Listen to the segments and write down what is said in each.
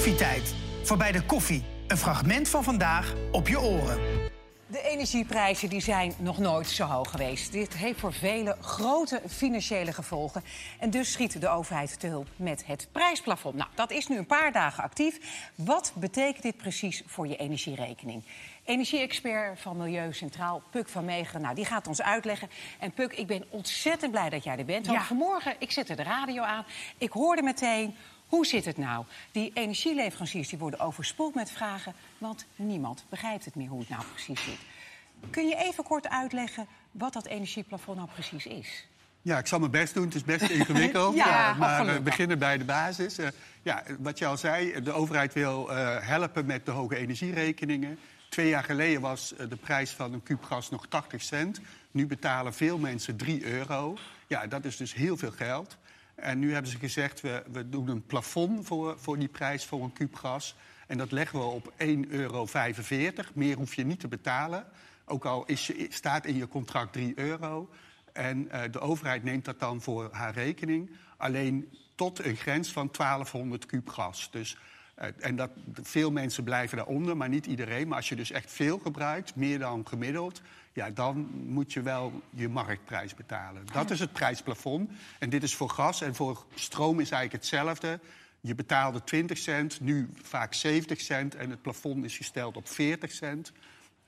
Koffietijd. Voorbij de koffie. Een fragment van vandaag op je oren. De energieprijzen die zijn nog nooit zo hoog geweest. Dit heeft voor velen grote financiële gevolgen. En dus schiet de overheid te hulp met het prijsplafond. Nou, dat is nu een paar dagen actief. Wat betekent dit precies voor je energierekening? Energie-expert van Milieu Centraal, Puk van Meegeren, nou, die gaat ons uitleggen. En Puk, ik ben ontzettend blij dat jij er bent. Want Ja. vanmorgen, ik zette de radio aan, ik hoorde meteen... Hoe zit het nou? Die energieleveranciers die worden overspoeld met vragen... want niemand begrijpt het meer hoe het nou precies zit. Kun je even kort uitleggen wat dat energieplafond nou precies is? Ja, ik zal mijn best doen. Het is best ingewikkeld. Ja, eh, maar gelukkig. we beginnen bij de basis. Eh, ja, wat je al zei, de overheid wil eh, helpen met de hoge energierekeningen. Twee jaar geleden was eh, de prijs van een kuub gas nog 80 cent. Nu betalen veel mensen 3 euro. Ja, dat is dus heel veel geld. En nu hebben ze gezegd, we, we doen een plafond voor, voor die prijs voor een kuub gas. En dat leggen we op 1,45 euro. Meer hoef je niet te betalen. Ook al is staat in je contract 3 euro. En eh, de overheid neemt dat dan voor haar rekening. Alleen tot een grens van 1200 kuub gas. Dus, eh, en dat, veel mensen blijven daaronder, maar niet iedereen. Maar als je dus echt veel gebruikt, meer dan gemiddeld... Ja, dan moet je wel je marktprijs betalen. Dat is het prijsplafond. En dit is voor gas. En voor stroom is eigenlijk hetzelfde. Je betaalde 20 cent, nu vaak 70 cent. En het plafond is gesteld op 40 cent.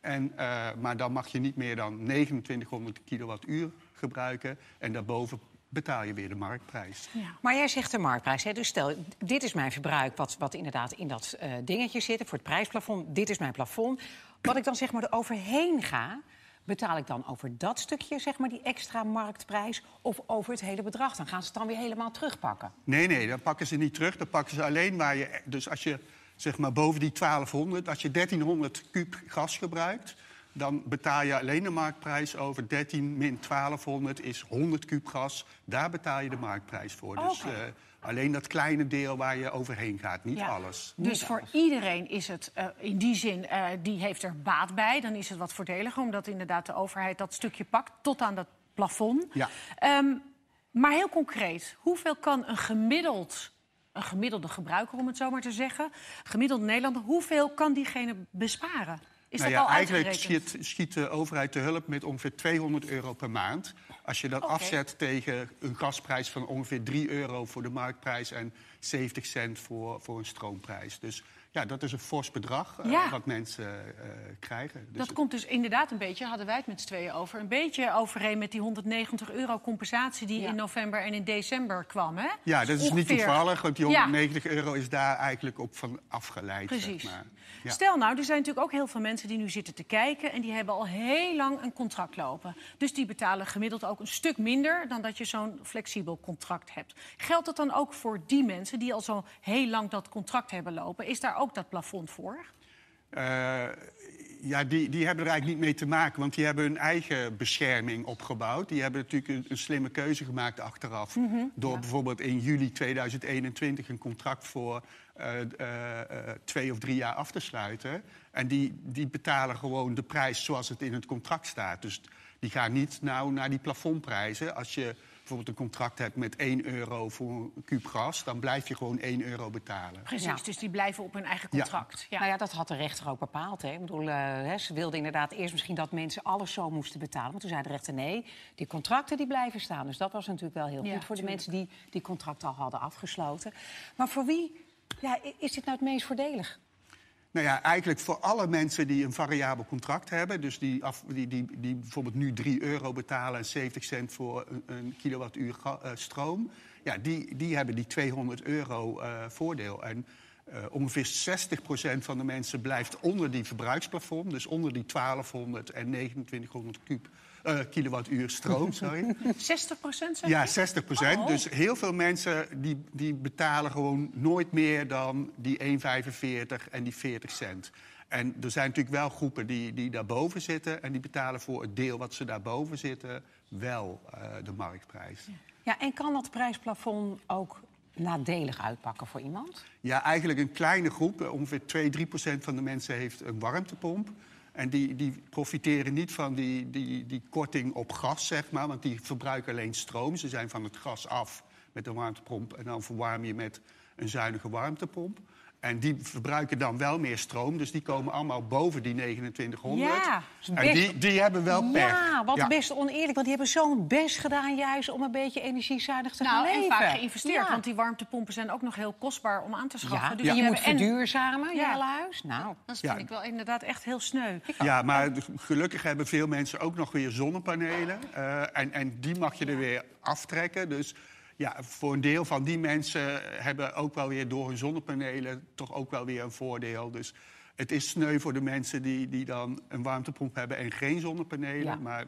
En, eh, maar dan mag je niet meer dan 2900 kilowattuur gebruiken. En daarboven betaal je weer de marktprijs. Maar jij zegt de marktprijs. Hè? Dus stel, dit is mijn verbruik, wat, wat inderdaad in dat eh, dingetje zit, voor het prijsplafond. Dit is mijn plafond. Wat ik dan zeg maar er overheen ga, betaal ik dan over dat stukje, zeg maar, die extra marktprijs, of over het hele bedrag? Dan gaan ze het dan weer helemaal terugpakken. Nee, nee, dan pakken ze niet terug. Dan pakken ze alleen waar je... Dus als je zeg maar boven die 1200, als je 1300 kuub gas gebruikt... dan betaal je alleen de marktprijs over 13 min 1200 is 100 kuub gas. Daar betaal je de marktprijs voor. Dus alleen dat kleine deel waar je overheen gaat, niet Ja. alles. Dus voor iedereen is het eh, in die zin, eh, die heeft er baat bij. Dan is het wat voordeliger, omdat inderdaad de overheid dat stukje pakt tot aan dat plafond. Ja. Ehm, maar heel concreet, hoeveel kan een gemiddeld, een gemiddelde gebruiker, om het zo maar te zeggen, gemiddeld Nederlander, hoeveel kan diegene besparen? Is Nou dat ja, al eigenlijk schiet, schiet de overheid te hulp met ongeveer 200 euro per maand. Als je dat afzet tegen een gasprijs van ongeveer 3 euro voor de marktprijs en 70 cent voor, voor een stroomprijs. Dus ja, dat is een fors bedrag eh, Ja. wat mensen eh, krijgen. Dus Dat komt dus inderdaad een beetje, hadden wij het met z'n tweeën over... een beetje overeen met die 190 euro compensatie die Ja. in november en in december kwam, hè? ja, dat is niet Ongeveer- toevallig, want die Ja. 190 euro is daar eigenlijk op van afgeleid. Precies. Zeg maar. Ja. Stel nou, er zijn natuurlijk ook heel veel mensen die nu zitten te kijken... en die hebben al heel lang een contract lopen. Dus die betalen gemiddeld ook een stuk minder... dan dat je zo'n flexibel contract hebt. Geldt dat dan ook voor die mensen die al zo heel lang dat contract hebben lopen? Is daar ook dat plafond voor? Eh, ja, die, die hebben er eigenlijk niet mee te maken, want die hebben hun eigen bescherming opgebouwd. Die hebben natuurlijk een, een slimme keuze gemaakt achteraf. door bijvoorbeeld in juli 2021 een contract voor eh, eh, twee of drie jaar af te sluiten. En die, die betalen gewoon de prijs zoals het in het contract staat. Dus die gaan niet nou naar die plafondprijzen. Als je bijvoorbeeld een contract hebt met 1 euro voor een kuub gas, dan blijf je gewoon 1 euro betalen. Precies, Ja. dus die blijven op hun eigen contract. Ja. Nou ja, dat had de rechter ook bepaald. Hè. Ik bedoel, eh, hè, ze wilden inderdaad eerst misschien dat mensen alles zo moesten betalen. Maar toen zei de rechter nee, die contracten die blijven staan. Dus dat was natuurlijk wel heel Ja, goed voor de mensen die die contracten al hadden afgesloten. Maar voor wie ja, is dit nou het meest voordelig? Nou ja, eigenlijk voor alle mensen die een variabel contract hebben... dus die, af, die, die, die bijvoorbeeld nu 3 euro betalen en 70 cent voor een, een kilowattuur eh, stroom... Ja, die, die hebben die 200 euro eh, voordeel. En eh, ongeveer 60% van de mensen blijft onder die verbruiksplafond... dus onder die 1200 en 2900 kuub, eh, kilowattuur stroom, sorry. 60 procent Ja, 60 procent. Oh. Dus heel veel mensen die, die betalen gewoon nooit meer dan die 1,45 en die 40 cent. En er zijn natuurlijk wel groepen die, die daarboven zitten... en die betalen voor het deel wat ze daarboven zitten wel eh, de marktprijs. Ja, en kan dat prijsplafond ook nadelig uitpakken voor iemand? Ja, eigenlijk een kleine groep. eh, Ongeveer 2, 3 procent van de mensen heeft een warmtepomp. En die, die profiteren niet van die, die, die korting op gas, zeg maar. Want die verbruiken alleen stroom. Ze zijn van het gas af met een warmtepomp. En dan verwarm je met een zuinige warmtepomp. En die verbruiken dan wel meer stroom. Dus die komen allemaal boven die 2900. Ja, en die, die hebben wel pech. Ja, wat Ja. best oneerlijk. Want die hebben zo'n best gedaan juist om een beetje energiezuinig te gaan Nou, en vaak geïnvesteerd, Ja. want die warmtepompen zijn ook nog heel kostbaar om aan te schaffen. Ja, Dus je die moet en- verduurzamen, je Ja. hele huis. Nou, Dat Ja. vind ik wel inderdaad echt heel sneu. Ja, maar gelukkig hebben veel mensen ook nog weer zonnepanelen. Eh, en, en die mag je er weer aftrekken. Dus ja, voor een deel van die mensen hebben ook wel weer door hun zonnepanelen toch ook wel weer een voordeel. Dus het is sneu voor de mensen die, die dan een warmtepomp hebben en geen zonnepanelen. Ja. Maar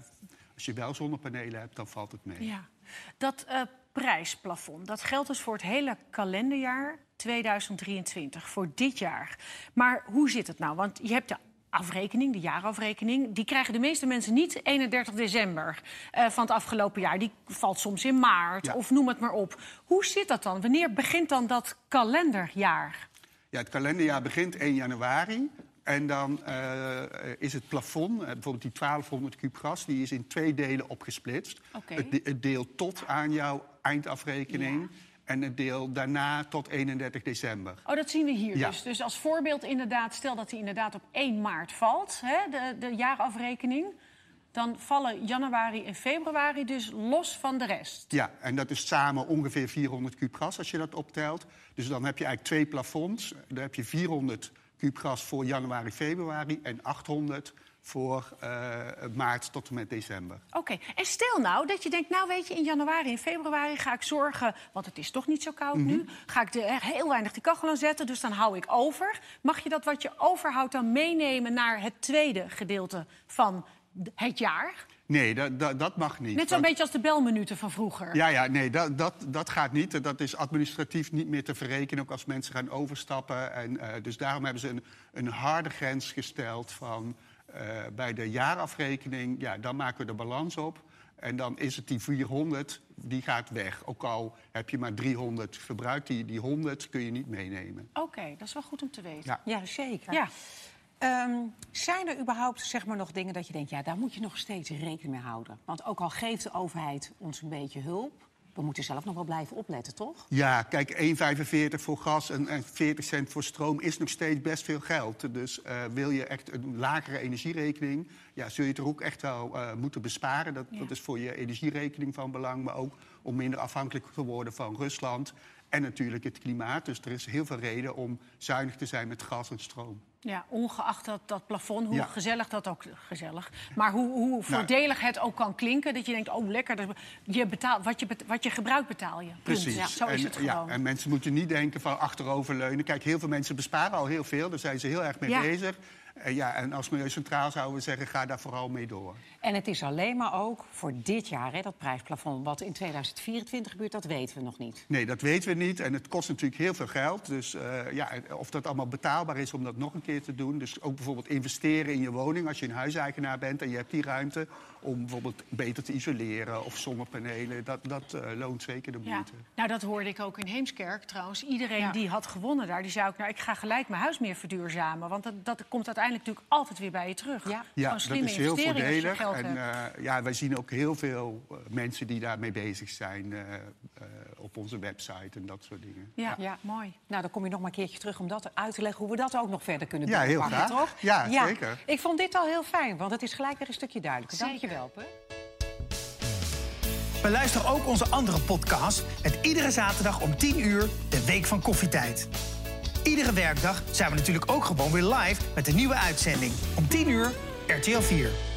als je wel zonnepanelen hebt, dan valt het mee. Ja. Dat eh, prijsplafond, dat geldt dus voor het hele kalenderjaar 2023, voor dit jaar. Maar hoe zit het nou? Want je hebt de afrekening, de jaarafrekening... die krijgen de meeste mensen niet 31 december eh, van het afgelopen jaar. Die valt soms in maart Ja. of noem het maar op. Hoe zit dat dan? Wanneer begint dan dat kalenderjaar? Ja, het kalenderjaar begint 1 januari. En dan eh, is het plafond, eh, bijvoorbeeld die 1200 kub gas, die is in twee delen opgesplitst. Oké. Het, de- het deel tot aan jouw eindafrekening en het deel daarna tot 31 december. Oh, dat zien we hier Ja. dus. Dus als voorbeeld inderdaad, stel dat hij inderdaad op 1 maart valt, hè, de, de jaarafrekening... dan vallen januari en februari dus los van de rest. Ja, en dat is samen ongeveer 400 kub gas als je dat optelt. Dus dan heb je eigenlijk twee plafonds. Dan heb je 400 kub gas voor januari, februari en 800 voor eh, maart tot en met december. Oké, en stel nou dat je denkt, nou weet je, in januari en februari ga ik zorgen, want het is toch niet zo koud Mhm. nu, ga ik er heel weinig die kachel aan zetten, dus dan hou ik over. Mag je dat wat je overhoudt dan meenemen naar het tweede gedeelte van het jaar? Nee, dat, dat, dat mag niet. Net zo'n beetje als de belminuten van vroeger. Ja, ja, nee, dat, dat, dat gaat niet. Dat is administratief niet meer te verrekenen, ook als mensen gaan overstappen. En, eh, dus daarom hebben ze een, een harde grens gesteld van eh, bij de jaarafrekening, ja, dan maken we de balans op. En dan is het die 400, die gaat weg. Ook al heb je maar 300 verbruikt, die, die 100 kun je niet meenemen. Oké, dat is wel goed om te weten. Ja. ja, zeker. Ja. Ehm, zijn er überhaupt zeg maar, nog dingen dat je denkt... ja, daar moet je nog steeds rekening mee houden? Want ook al geeft de overheid ons een beetje hulp... we moeten zelf nog wel blijven opletten, toch? Ja, kijk, 1,45 voor gas en, en 40 cent voor stroom is nog steeds best veel geld. Dus eh, wil je echt een lagere energierekening, ja, zul je het er ook echt wel eh, moeten besparen. Dat, dat is voor je energierekening van belang, maar ook om minder afhankelijk te worden van Rusland. En natuurlijk het klimaat. Dus er is heel veel reden om zuinig te zijn met gas en stroom. Ja, ongeacht dat, dat plafond, hoe Ja. gezellig dat ook gezellig. Maar hoe, hoe voordelig het ook kan klinken, dat je denkt, oh lekker, dat- je betaalt, wat, je, wat je gebruikt betaal je. Precies. Ja, zo is het gewoon. Ja, en mensen moeten niet denken van achteroverleunen. Kijk, heel veel mensen besparen al heel veel. Daar zijn ze heel erg mee bezig. En, ja, en als Milieu Centraal zouden we zeggen, ga daar vooral mee door. En het is alleen maar ook voor dit jaar, hè, dat prijsplafond. Wat in 2024 gebeurt, dat weten we nog niet. Nee, dat weten we niet. En het kost natuurlijk heel veel geld. Dus eh, ja, of dat allemaal betaalbaar is om dat nog een keer te doen. Dus ook bijvoorbeeld investeren in je woning als je een huiseigenaar bent en je hebt die ruimte om bijvoorbeeld beter te isoleren of zonnepanelen. Dat, dat eh, loont zeker de Ja. moeite. Nou, dat hoorde ik ook in Heemskerk trouwens. Iedereen Ja. die had gewonnen daar, die zei ook... nou, ik ga gelijk mijn huis meer verduurzamen. Want dat, dat komt uiteindelijk natuurlijk altijd weer bij je terug. Ja. Ja, dat is heel voordelig. En eh, ja, wij zien ook heel veel eh, mensen die daarmee bezig zijn eh, eh, op onze website en dat soort dingen. ja, Ja. mooi. Nou, dan kom je nog maar een keertje terug om dat uit te leggen... hoe we dat ook nog verder kunnen doen. Ja, heel graag. toch? Ja, zeker. Ik vond dit al heel fijn, want het is gelijk weer een stukje duidelijker. Dank je wel. Beluister ook onze andere podcast met iedere zaterdag om 10 uur de Week van Koffietijd. Iedere werkdag zijn we natuurlijk ook gewoon weer live met een nieuwe uitzending. Om 10 uur RTL 4.